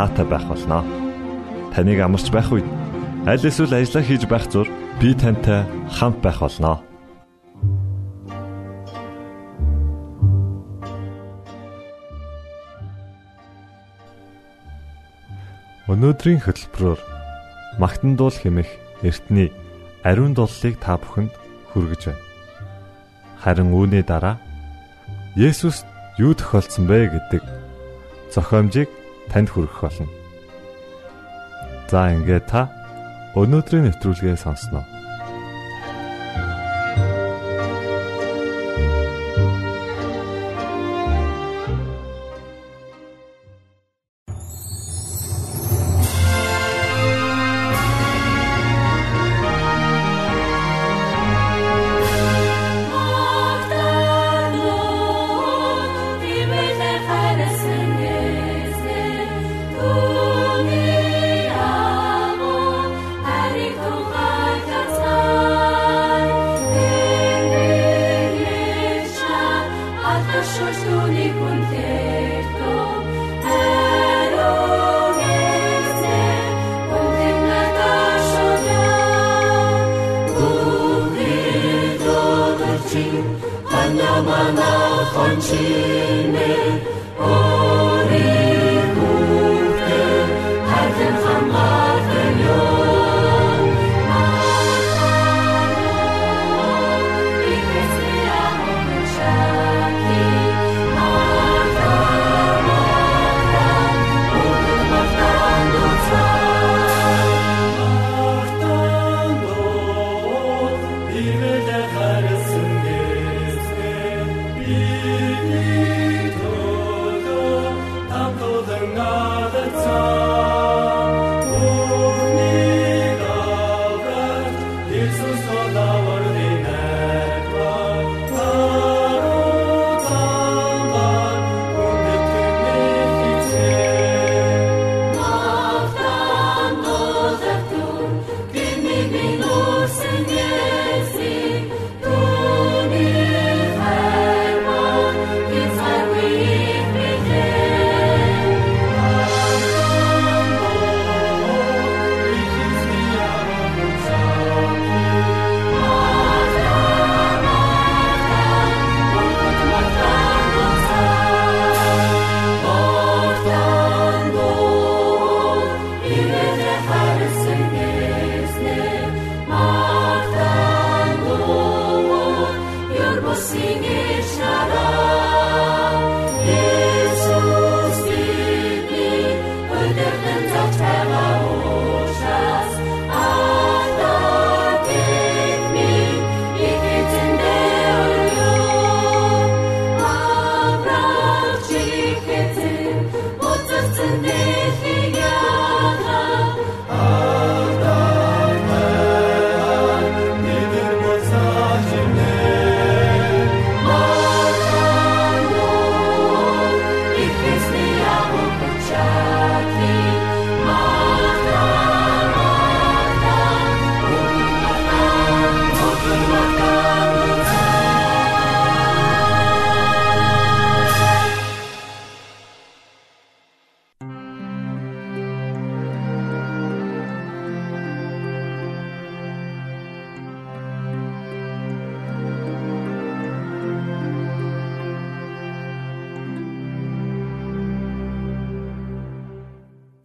таатай байх болноо. Таныг амарч байх үед аль эсвэл ажиллаа хийж байх зур би тантай хамт байх болноо. Өнөөдрийн хөтөлбөрөөр магтан дуул хэмэх эртний ариун дуулыг та бүхэнд хүргэж байна. Харин үүний дараа Есүс юу тохиолдсон бэ гэдэг зохиомжийг танд хүргэх болно. За ингээд та өнөөдрийн нэвтрүүлгээ сонсноо. Thank you.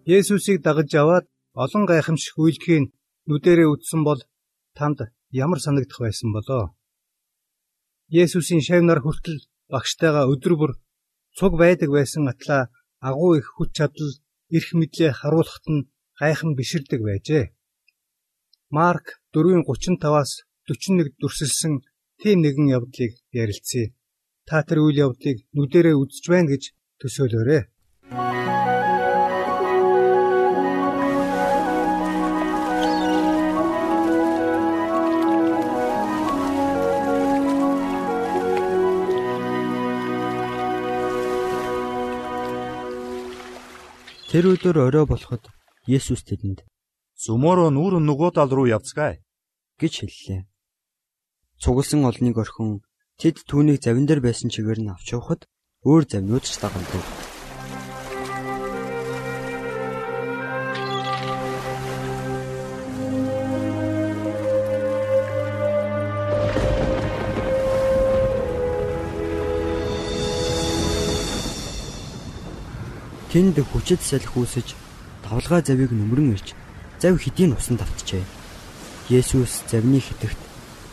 Есүсийг дагаж аваад олон гайхамшиг үйлдэхийг нүдэрээ үзсэн бол танд ямар санагдах байсан болоо? Есүсийн шавнаар хүртэл багштайгаа өдөр бүр цуг байдаг байсан атлаа агуу их хүч чадал эрх мэдлээ харуулхад нь гайхан биширдэг байжээ. Марк 4:35-аас 41 дүрсэлсэн тийм нэгэн явдлыг ярилцъя. Та тэр үйл явдлыг нүдэрээ үзэж байна гэж төсөөлөөрэй. Тэр өдөр орой болоход Есүс тэдэнд "Зүмөрөө нүүр нөгөө тал руу явцгаая" гэж хэллээ. Цугласан олныг орхин тэд түүнийг завин дээр байсан чигээр нь авч явахад өөр завнууд ч дагалдав. Тэнд хүчит салхи үүсэж давлгаа завийг нөмрөн ирж зав хэдийн усан давтжээ. Есүс завны хитэгт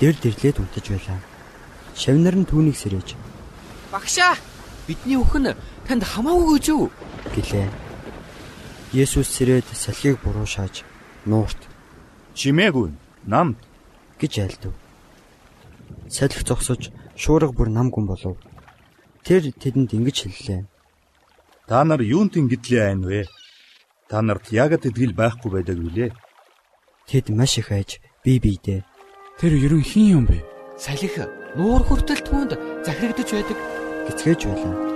дэр дэрлээд унтаж байлаа. Шавнар нь түүнийг сэрэж "Багшаа, бидний өхөн танд хамаагүй гэж юу?" гэлээ. Есүс сэрээд салхийг буруу шааж нуурт "Чимээгүй, намд" гэж айлдав. Салхи зогсож шуурга бүр нам гүн болов. Тэр тэдэнд ингэж хэллээ. Та нар юунд ингэдлээ айн вэ? Та нарт ягд идгэл байхгүй байдаг үлээ. Тэд маш их айж бие биедээ Тэр ерөн хин юм бэ? Салхи нуур хүртэл түүнд захирагдж байдаг. гэцгээж байлаа.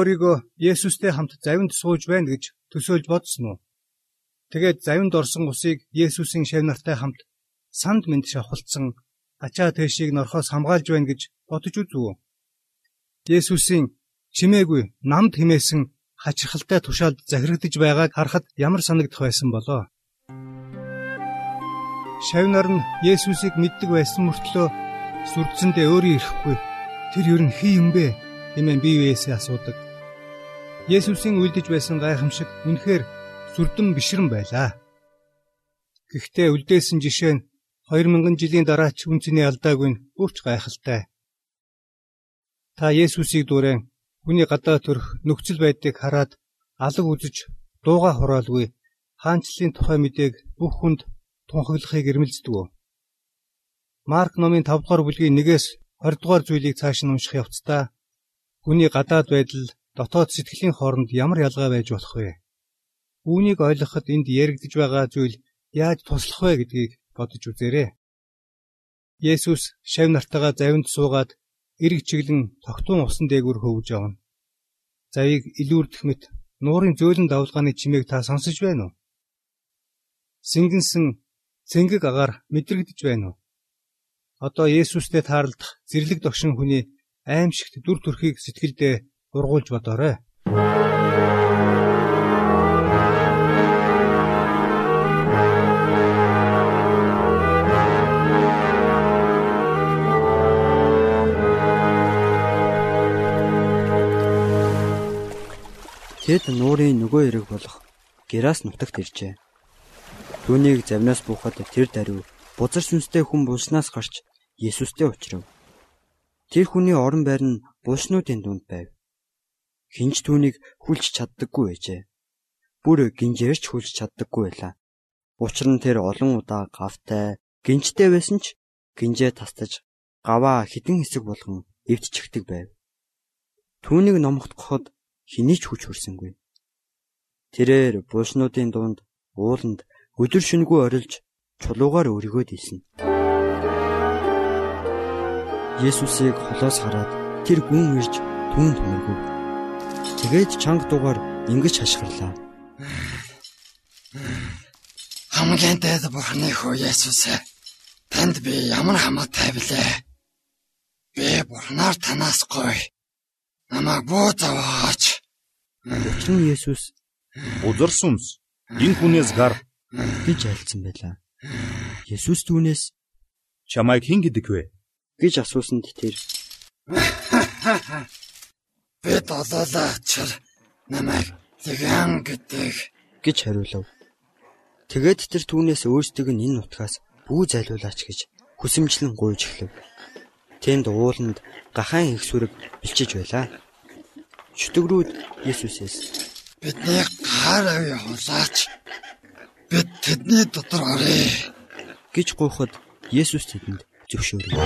Өөрийгөө Есүстэй хамт завинд сууж байна гэж төсөөлж бодсон уу? Тэгээд завинд орсон усыг Есүсийн шав нартай хамт санд мэд шавхалцсан ачаа тэшийг норхоос хамгаалж байна гэж бодож үзв үү? Есүсийн чимээгүй намд химээсэн хачирхалтай тушаалд захирагдж байгааг харахад ямар санагдах байсан болоо? Шавнар нь Есүсийг мэддэг байсан мөртлөө сүрдсэндээ өөрөө ирэхгүй. Тэр ер нь хий юм бэ? хэмээн бие биесээ асуудаг. Есүсийн үлдэж байсан гайхамшиг үнэхээр сүрдэн бишрэн байлаа. Гэхдээ үлдээсэн жишээ нь 2000 жилийн дараа ч үнцний алдаагүй нь өвч гайхалтай. Та Есүсийг дүүрэн хүний гадаа төрх нөхцөл байдлыг хараад алга үзэж дууга хураалгүй хаанчлалын тухай мэдээг бүх хүнд тунхаглахыг эрмэлздэг үү? Марк номын 5 дугаар бүлгийн 1-ээс 20 дугаар зүйлийг цааш нь унших явцдаа Хүний гадаад байдал дотоод сэтгэлийн хооронд ямар ялгаа байж болох вэ? Үүнийг ойлгоход энд яригдж байгаа зүйл яаж туслах вэ гэдгийг бодож үзээрэй. Есүс шав нартайгаа завинд суугаад эрг чиглэн тогтун усан дээгүүр хөвж явна. Завийг илүүрдэх мэт нуурын зөөлөн давлгааны чимээг та сонсож байна уу? Сингэнсэн цэнгэг агаар мэдрэгдэж байна уу? Одоо Есүстэй таарлах зэрлэг догшин хүний аимшигт дүр төрхийг сэтгэлдээ ургуулж бодоорой. Тэд нуурын нөгөө эрэг болох Герас нутагт иржээ. Түүнийг завнаас буухад тэр даруй бузар сүнстэй хүн булснаас гарч Есүстэй уулзрав. Тэр хүний орон байр нь булшнуудын дунд байв. Хинч түүнийг хүлж чаддаггүй байжээ. Бүр гинжээрч хүлж чаддаггүй байлаа. Учир нь тэр олон удаа гавтай, гинжтэй байсан ч гинжээ тастаж гаваа хідэн хэсэг болгон эвдчихдэг байв. Түүнийг номхотгоход хэний ч хүч хүрсэнгүй. Тэрээр булшнуудын дунд ууланд өдөр шөнөгүй орилж чулуугаар өргөөд ийсэн. Есүсийг холоос хараад тэр гүн ирж түүнд мөргөв. Тэгээд чанга дугаар ингэж хашгирлаа. Хамгийн дээд бурхны хөө Есүс танд би ямар хамаатай билээ. Би бурхнаар танаас гой. Намайг буу заваач. Учир нь Есүс Узар сүнс энэ хүнээс гар гэж айлцсан байлаа. Есүс түүнээс чамайг хэн гэдэг вэ? гэж асуусанд тэр Би долоолаач намайг зэгэн гэдэг гэж хариулав. Тэгээд тэр түүнээс өөрсдөг нь энэ нутгаас бүү зайлуулаач гэж хүсэмжлэн гуйж эхлэв. Тэнд ууланд гахаан их сүрэг бэлчиж байлаа. Чөтгөрүүд Есүсээс бидний гар авъя хулаач. Бид тэдний дотор оръё. гэж гуйхад Есүс тэдэнд зөвшөөрөв.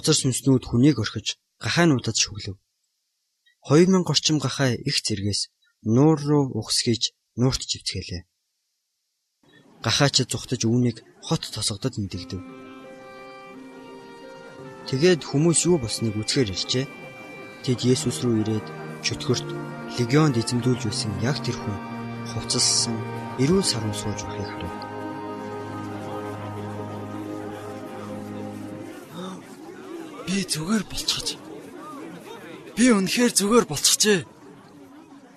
Бузар сүнснүүд хүнийг орхиж гахаануудад шүглэв. 2000 орчим гахаа их зэргээс нуур руу ухсгийж нуурт живцгээлээ. Гахаач зүхтэж үүнийг хот тосгодод мэдэгдэв. Тэгээд хүмүүс юу болсныг үзэхээр иржээ. Тэд Есүс рүү ирээд чөтгөрт легионд эзэмдүүлж байсан яг тэр хүн хувцаслсан эрүүл сарун сууж байхыг харав. Би зүгээр болчихж. Би үнэхээр зүгээр болчихжээ.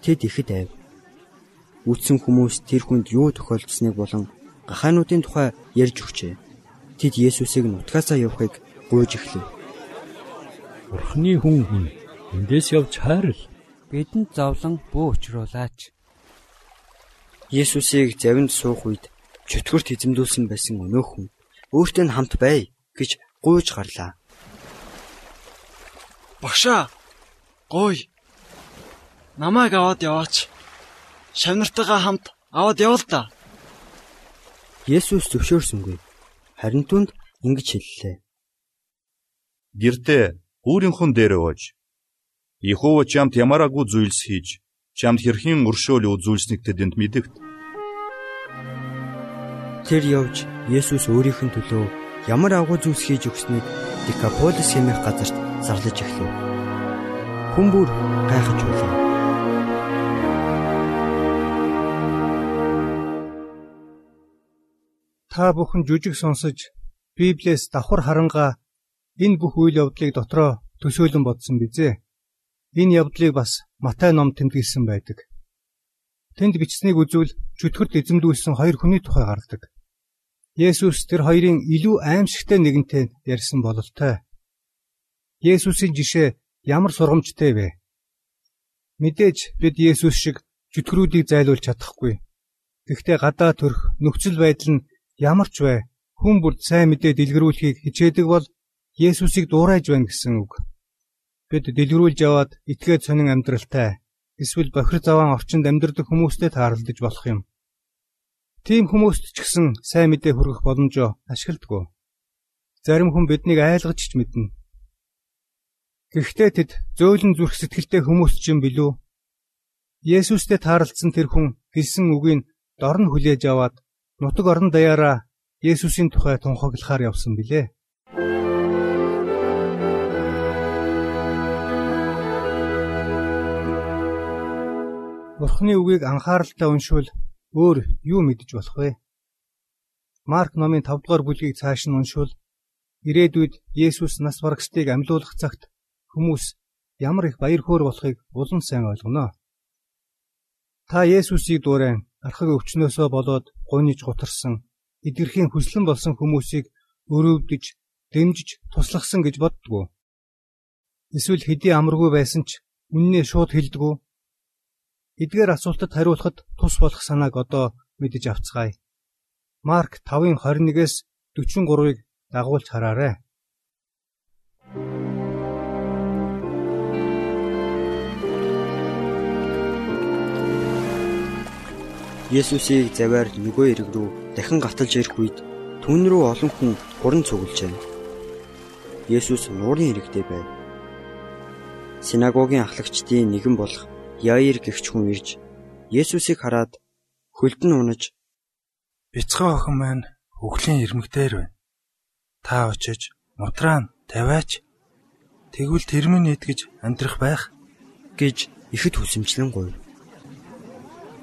Тэд ихэд айв. Үтсэн хүмүүс тэр хүнд юу тохиолдсныг болон гахаануудын тухай ярьж өгчээ. Тэд Есүсийг нутгаасаа явахыг гуйж эхлэв. Бурхны хүн хүн эндээс явж хайрл. Бидэнд зовлон бүү учруулаач. Есүсийг завинд суух үед чөтгөрт эзэмдүүлсэн байсан өнөөх хүн өөртөө хамт бай гэж гуйж гарлаа. Багшаа. Гой. Намайг аваад яваач. Шавнартайгаа хамт аваад явал та. Есүс зөвшөөрсөнгүй. Харин түнд ингэж хэллээ. Гэртээ өөрийнхөө дээр ууж Иехова чамд ямараагүй зүйлс хийж чамд хэрхэн өршөөл үзүүлснийг тэдэнд мэдэгт. Тэр явж Есүс өөрийнх нь төлөө ямар агуу зүйлс хийж өгснийг Декаполис хэмээх газарт зарлаж эхлэв. Хүн бүр гайхаж байлаа. Та бүхэн жүжиг сонсож Библиэс давхар харангаа энэ бүх үйл явдлыг дотроо төсөөлөн бодсон бизээ. Энэ явдлыг бас Матай ном тэмдэглэсэн байдаг. Тэнд бичснийг үзвэл чөтгөрт эзэмдүүлсэн хоёр хүний тухай гардаг. Есүс тэр хоёрын илүү аимшигтай нэгэнтэй ярьсан бололтой. Есүсийн жишээ ямар сургамжтай вэ? Мэдээж бид Есүс шиг чөтгөрүүдийг зайлуулж чадахгүй. Гэхдээ гадаа төрх нөхцөл байдал нь ямар ч вэ? Хүн бүрд сайн мэдээ дэлгэрүүлэхийг хичээдэг бол Есүсийг дуурайж байна гэсэн үг. Бид дэлгэрүүлж яваад итгээд сонин амьдралтай эсвэл бохир заваан орчинд амьдардаг хүмүүстэй таарлаж болох юм. Тийм хүмүүст ч гэсэн сайн мэдээ хүргэх боломжоо ашигладаг. Зарим хүн биднийг айлгаж ч мэднэ. Гэхдээ тэд зөөлөн зүрх сэтгэлтэй хүмүүс ч юм билүү? Есүстэй таарлцсан тэр хүн хэлсэн үгийг дорн хүлээж аваад нутаг орон даяараа Есүсийн тухай тунхаглахаар явсан билээ. Бурхны үгийг анхааралтай уншвал өөр юу мэдэж болох вэ? Марк номын 5 дугаар бүлгийг цааш нь уншвал ирээдүйд Есүс нас барагчдыг амьлуулах цагт хүмүүс ямар их баяр хөөр болохыг улам сайн ойлгоно. Та Есүсийг дуурайн архаг өвчнөөсөө болоод гуниж гутарсан эдгэрхийн хүслэн болсон хүмүүсийг өрөвдөж, дэмжиж туслахсан гэж боддгоо. Эсвэл хэдий амаргүй байсан ч үннээ шууд хэлдэггүй. Эдгээр асуултад хариулахад тус болох санааг одоо мэдэж авцгаая. Марк 5-ын 21-ээс 43-ыг дагуулж хараарай. Есүсийг заваар нөгөө эрэг рүү дахин гаталж ирэх үед түн рүү олон хүн хуран цуглжээ. Есүс нуурын иргэдээ байв. Синагогийн ахлагчдын нэгэн болох Яир гэгч хүн ирж Есүсийг хараад хөлдөн унаж Бяцхан охин маань өглөө ирмэгдээр байна. Та очиж нутраа тавиач. Тэгвэл тэр минь идгэж амьдрах байх гэж ихэд хүсэмжлэн гуйв.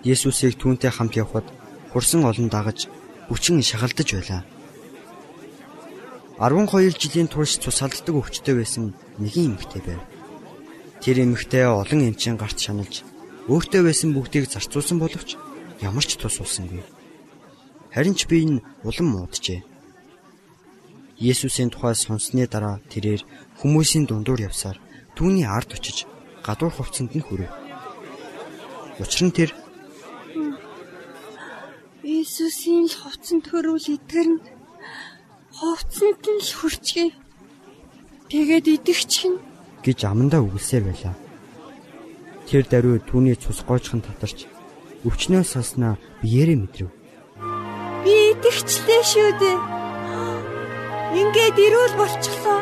Есүсийг түүнтэй хамт явхад хурсан олон дагаж хүчин шагалдаж байлаа. 12 жилийн турш цусалддаг өвчтөй байсан нэгэн эмэгтэй байв. Тэр эмэгтэй олон эмчийн гарт шаналж өөртөө байсан бүгдийг зарцуулсан боловч ямар ч тус улсангүй. Харин ч би энэ улам мууджээ. Есүсийн тухай сонссны дараа тэрээр хүмүүсийн дундуур явсаар түүний ард очиж гадуур хувцсанд нь хүрэв. Учир нь тэр Иесусийн л хувцсан төрүүл итгэрнэ. Хувцсанд нь л хүрчгээ. Тэгээд идэгч нь гэж амандаа үгэлсээр байлаа. Тэр даруй түүний цус гоочхон татарч өвчнөө сосноо биеэрээ мэдрэв. Би идэгчлээ шүү дээ. Ингээд ирүүл болчихлоо.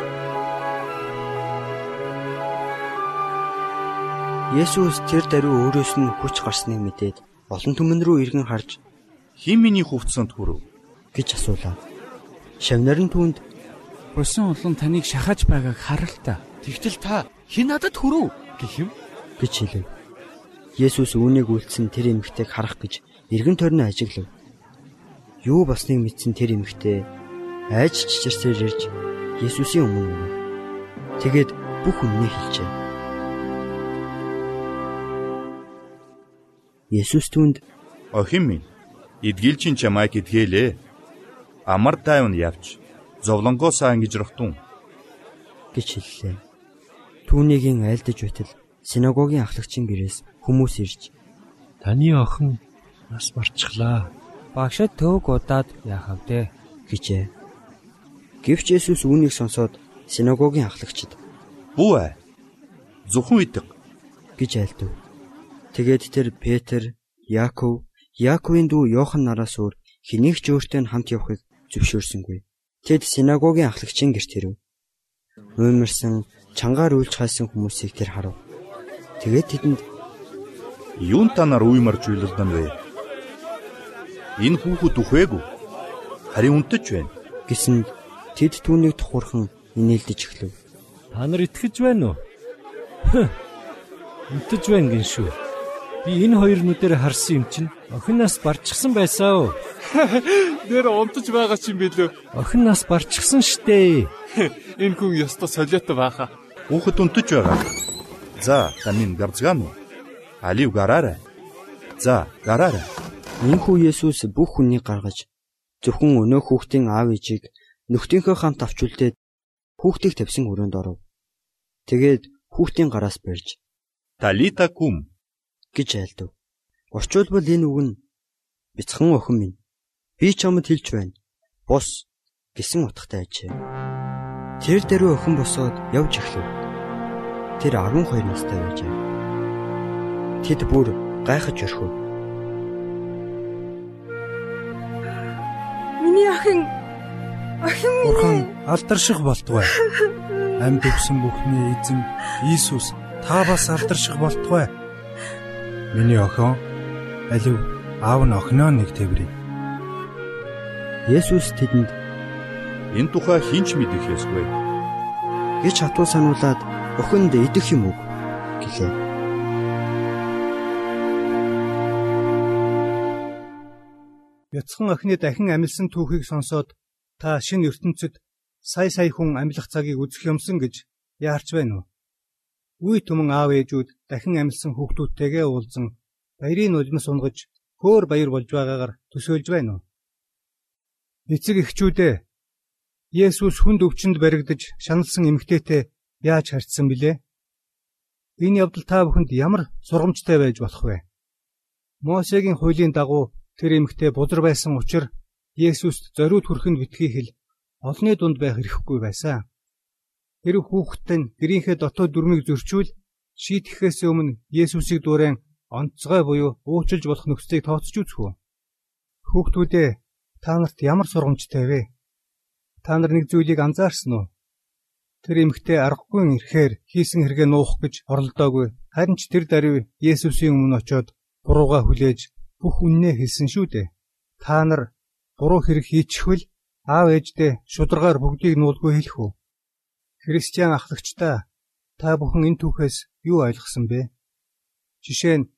Есүс тэр даруй өөрөөс нь хүч гарсныг мэдээд олон түмэн рүү иргэн харж "Хэн миний хувцсанд хүрв?" гэж асуулаа. Шавнар нь түүнд "Усан улан таныг шахаж байгааг харал та. Тэгтэл та хэн надад хүрв?" гэх юм гэж хэлв. Есүс үүнийг үлдсэн тэр эмэгтэйг харах гэж эргэн тойрны ажиглав. Юу болсныг мэдсэн тэр эмэгтэй айж чичирсээр ирж Есүсийн өмнө өгөв. Тэгээд бүх үннийг хэлжээ. Есүс түнд "Охин минь, эдгийлчин чамайг эдгээлээ. Амар тайван явж, зовлонгоосаа ингэж рахтун" гэж хэллээ. Түүнийгийн айлдаж байтал синагогийн ахлагчийн гэрээс хүмүүс ирж "Таны охин нас барчихлаа. Багшд төг удаад яахав дээ" гэжээ. Гэвч Есүс үүнийг сонсоод синагогийн ахлагчид "Бүү ээ. Зөвхөн идэг" гэж айлдав. Тэгээд тэр Петр, Яаков, Яаковын дүү Йохан нараас өөр хэнийг ч өөртөө хамт явахыг зөвшөөрсөнгүй. Тэд синагогийн ахлагчийн гэрт ирэв. Уймарсан, чангаар үйлч хайсан хүмүүсийг тэр харав. Тэгээд тэдэнд "Юун та нар уймарж уйлалдан вэ? Энэ хүүхэд үхвээгүй. Харин унтаж байна" гэсэнд тэд түүнийг тухурхан инээлдэж эхлэв. Та нар итгэж байна уу? Унтаж байна гин шүү. Би энэ хоёр нүдээр харсан юм чинь охин нас барчихсан байсан уу? Нэр унтаж байгаа ч юм билүү? Охин нас барчихсан штэ. Энэ хүн ёстой солиотой бааха. Хүүхэд унтаж байгаа. За, тамин гарцгаан уу? Алив гараарай. За, гараарай. Энэхүү Есүс бүх хүнийг гаргаж зөвхөн өнөө хүүхдийн аав ээжийг нөхдийнхөө хамт авч үлдээд хүүхдийг тавьсан өрөөнд оров. Тэгээд хүүхдийн гараас барьж Талита кум гэж айлдав. Орчуулбал энэ үг нь бяцхан охин минь би чамд хэлж байна. Бус гэсэн утгатай ажээ. Тэр дэрүү охин босоод явж эхлэв. Тэр 12 настай байжээ. Тэд бүр гайхаж орхив. Миний охин охин Бурхан алдарших болтугай. Амьд өгсөн бүхний эзэн Иесус та бас алдарших болтугай. Миний охин алив аав нь охиноо нэг тэврий. Есүс тэдэнд энэ тухай хинч мэдэх ёсгүй гэж хатуу сануулад охинд идэх юм уу гэлээ. Бяцхан охины дахин амилсан түүхийг сонсоод та шинэ ертөнцид сая сая хүн амьлах цагийг үзэх юмсан гэж яарч байна уу? Үе түмэн аав ээжүүд дахин амилсан хүүхдүүдтэйгээ уулзан баярын нулимс унгаж хөөр баяр болж байгаагаар төсөөлж байна уу? Эцэг эхчүүдээ Есүс хүнд өвчнөд баригдаж шаналсан эмэгтэйтэй яаж харьцсан билээ? Энэ явдал та бүхэнд ямар сургамжтай байж болох вэ? Мосегийн хуулийн дагуу тэр эмэгтэй бузар байсан учраас Есүст зориуд хүрэхэд битгий хэл олны дунд байх эрхгүй байсан. Тэр хүүхэд нь гэрийнхээ дотоод дүрмийг зөрчүүл шийтгэхээс өмнө Есүсийг дуурайн онцгой буюу уучлж болох нөхцөлийг тооцож үзэх үү? Хүүхдүүдээ та нарт ямар сургамжтай вэ? Та нар нэг зүйлийг анзаарсан уу? Тэр эмэгтэй аргагүй ирэхээр хийсэн хэрэгээ нуух гэж оролдоогүй. Харин ч тэр даруй Есүсийн өмнө очиод бурууга хүлээж бүх үннээ хэлсэн шүү дээ. Та нар буруу хэрэг хийчихвэл аав ээждээ шударгаар бүгдийг нуулгүй хэлэх үү? Христиан ахлагчдаа та бүхэн энэ түүхээс юу ойлгосон бэ? Жишээ нь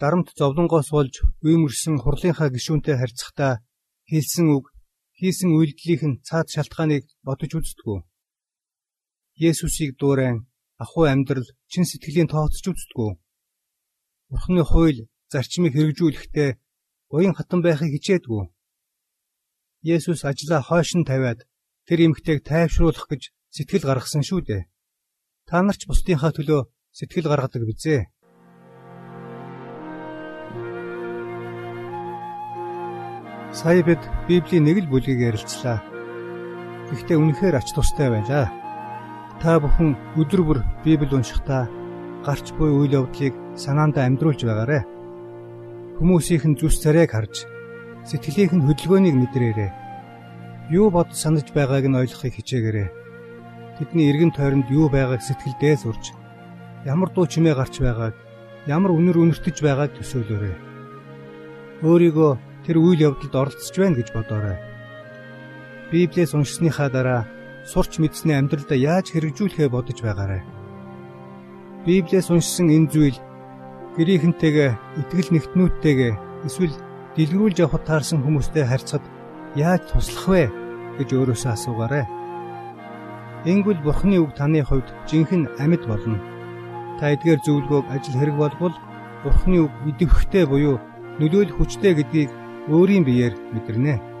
дарамт зовлонгоос болж үймэрсэн хурлынхаа гишүүнтэй харьцахдаа хэлсэн үг хийсэн үйлдэлийнх нь цаад шалтгааныг бодож үздэггүй. Есүсийг дуурайн ахуй амьдрал чин сэтгэлийн тооцож үздэггүй. Бурхны хууль зарчмыг хэрэгжүүлэхдээ уян хатан байхыг хичээдгүй. Есүс ажлаа хойш нь тавиад тэр эмэгтэйг тайвшруулах гэж сэтгэл гаргасан шүү дээ. Та нар ч бусдынхаа төлөө сэтгэл гаргадаг бизээ. Сая бид Библийн нэг л бүлгийг ярилцлаа. Гэхдээ үнэхээр ач тустай байлаа. Та бүхэн өдөр бүр Библи уншихдаа гарч буй үйл явдлыг санаандаа амьдруулж байгаарэ. Хүмүүсийнхэн зүс царайг харж сэтгэлийнх нь хөдөлгөөнийг мэдрээрэй. Юу бод санаж байгааг нь ойлгохыг хичээгээрэй. Тэдний эргэн тойронд юу байгааг сэтгэлдээ сурч ямар дуу чимээ гарч байгааг ямар үнэр үнэртэж байгааг төсөөлөөрэй. Өөрийгөө тэр үйл явдалд оролцож байна гэж бодоорой. Библиэс уншсныхаа дараа сурч мэдсэний амьдралдаа яаж хэрэгжүүлэхээ бодож байгаарай. Библиэс уншсан энэ зүйл гэрийнхэнтэйгээ итгэл нэгтнүүдтэйгээ эсвэл дэлгэрүүлж явахад таарсан хүмүүстэй харьцахад яаж туслах вэ гэж өөрөөсөө асуугаарай. Ингүүл Бурхны үг таны хувьд жинхэнэ амьд болно. Та эдгээр зөвлөгөөг ажил хэрэг болбол Бурхны үг идэвхтэй буюу нөлөөлөх хүчтэй гэдгийг өөрийн биеэр мэдэрнэ.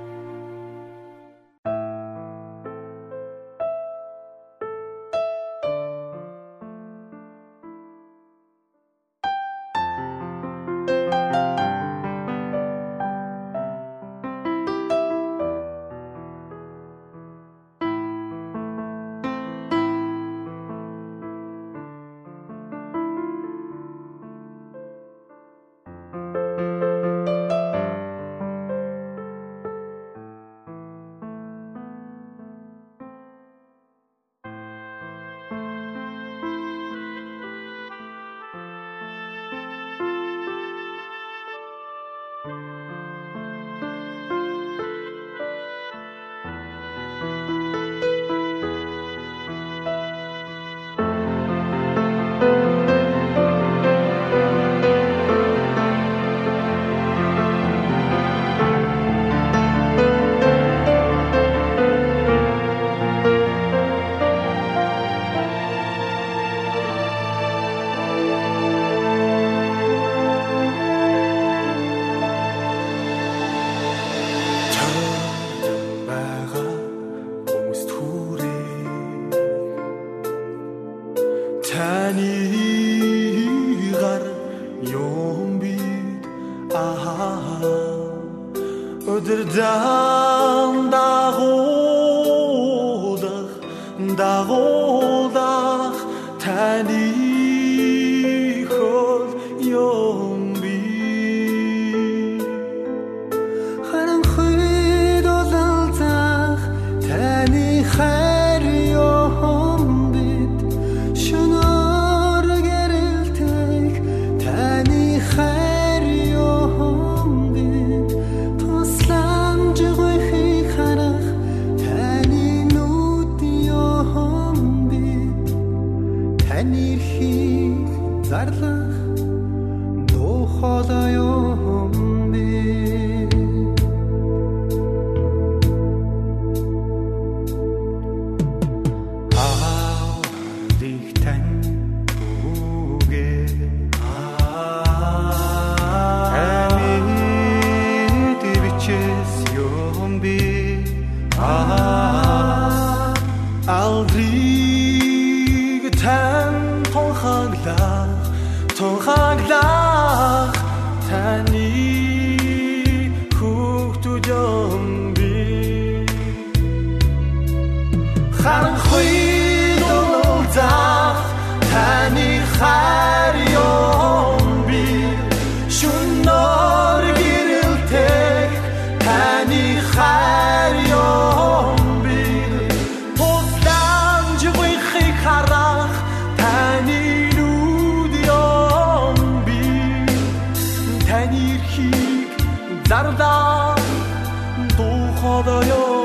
таны гар юм бит аа өдөр зам дагуудах дагуу тань ирхийг зарлаа дуухолоо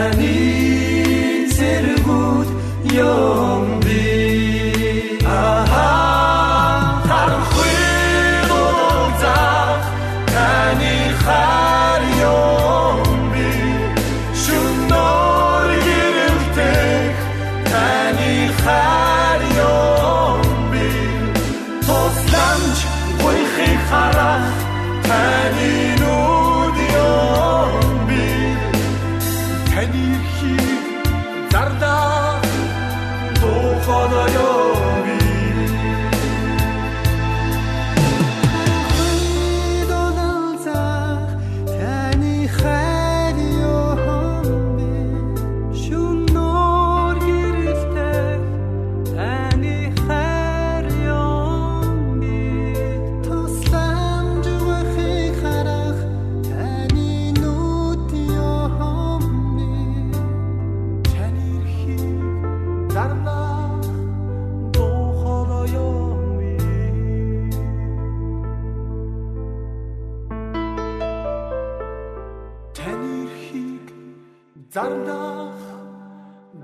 Ani tirgut yom зардах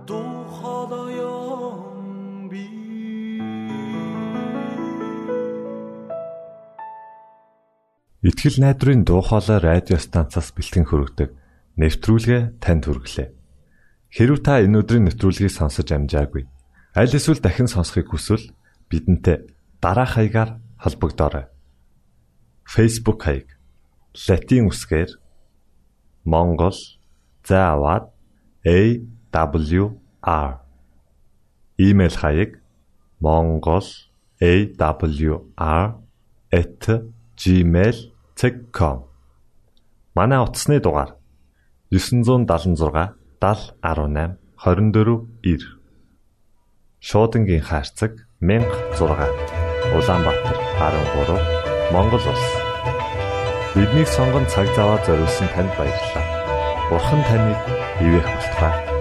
духалаям би Итгэл найдрын дуу хоолой радио станцаас бэлтгэн хөрөгдөг нэвтрүүлгээ танд хүргэлээ. Хэрв та энэ өдрийн нэвтрүүлгийг сонсож амжаагүй аль эсвэл дахин сонсохыг хүсвэл бидэнтэй дараах хаягаар холбогдорой. Facebook хаяг: Latin үсгээр Монгол заавад AWR Имейл хаяг mongolawr@gmail.com Манай утасны дугаар 976 7018 24 9 Шуудангийн хаяцаг 16 Улаанбаатар 13 Монгол улс. Биднийг сонгонд цаг зав аваад зориулсан танд баярлалаа. Бурхан таныг бивээх болтугай.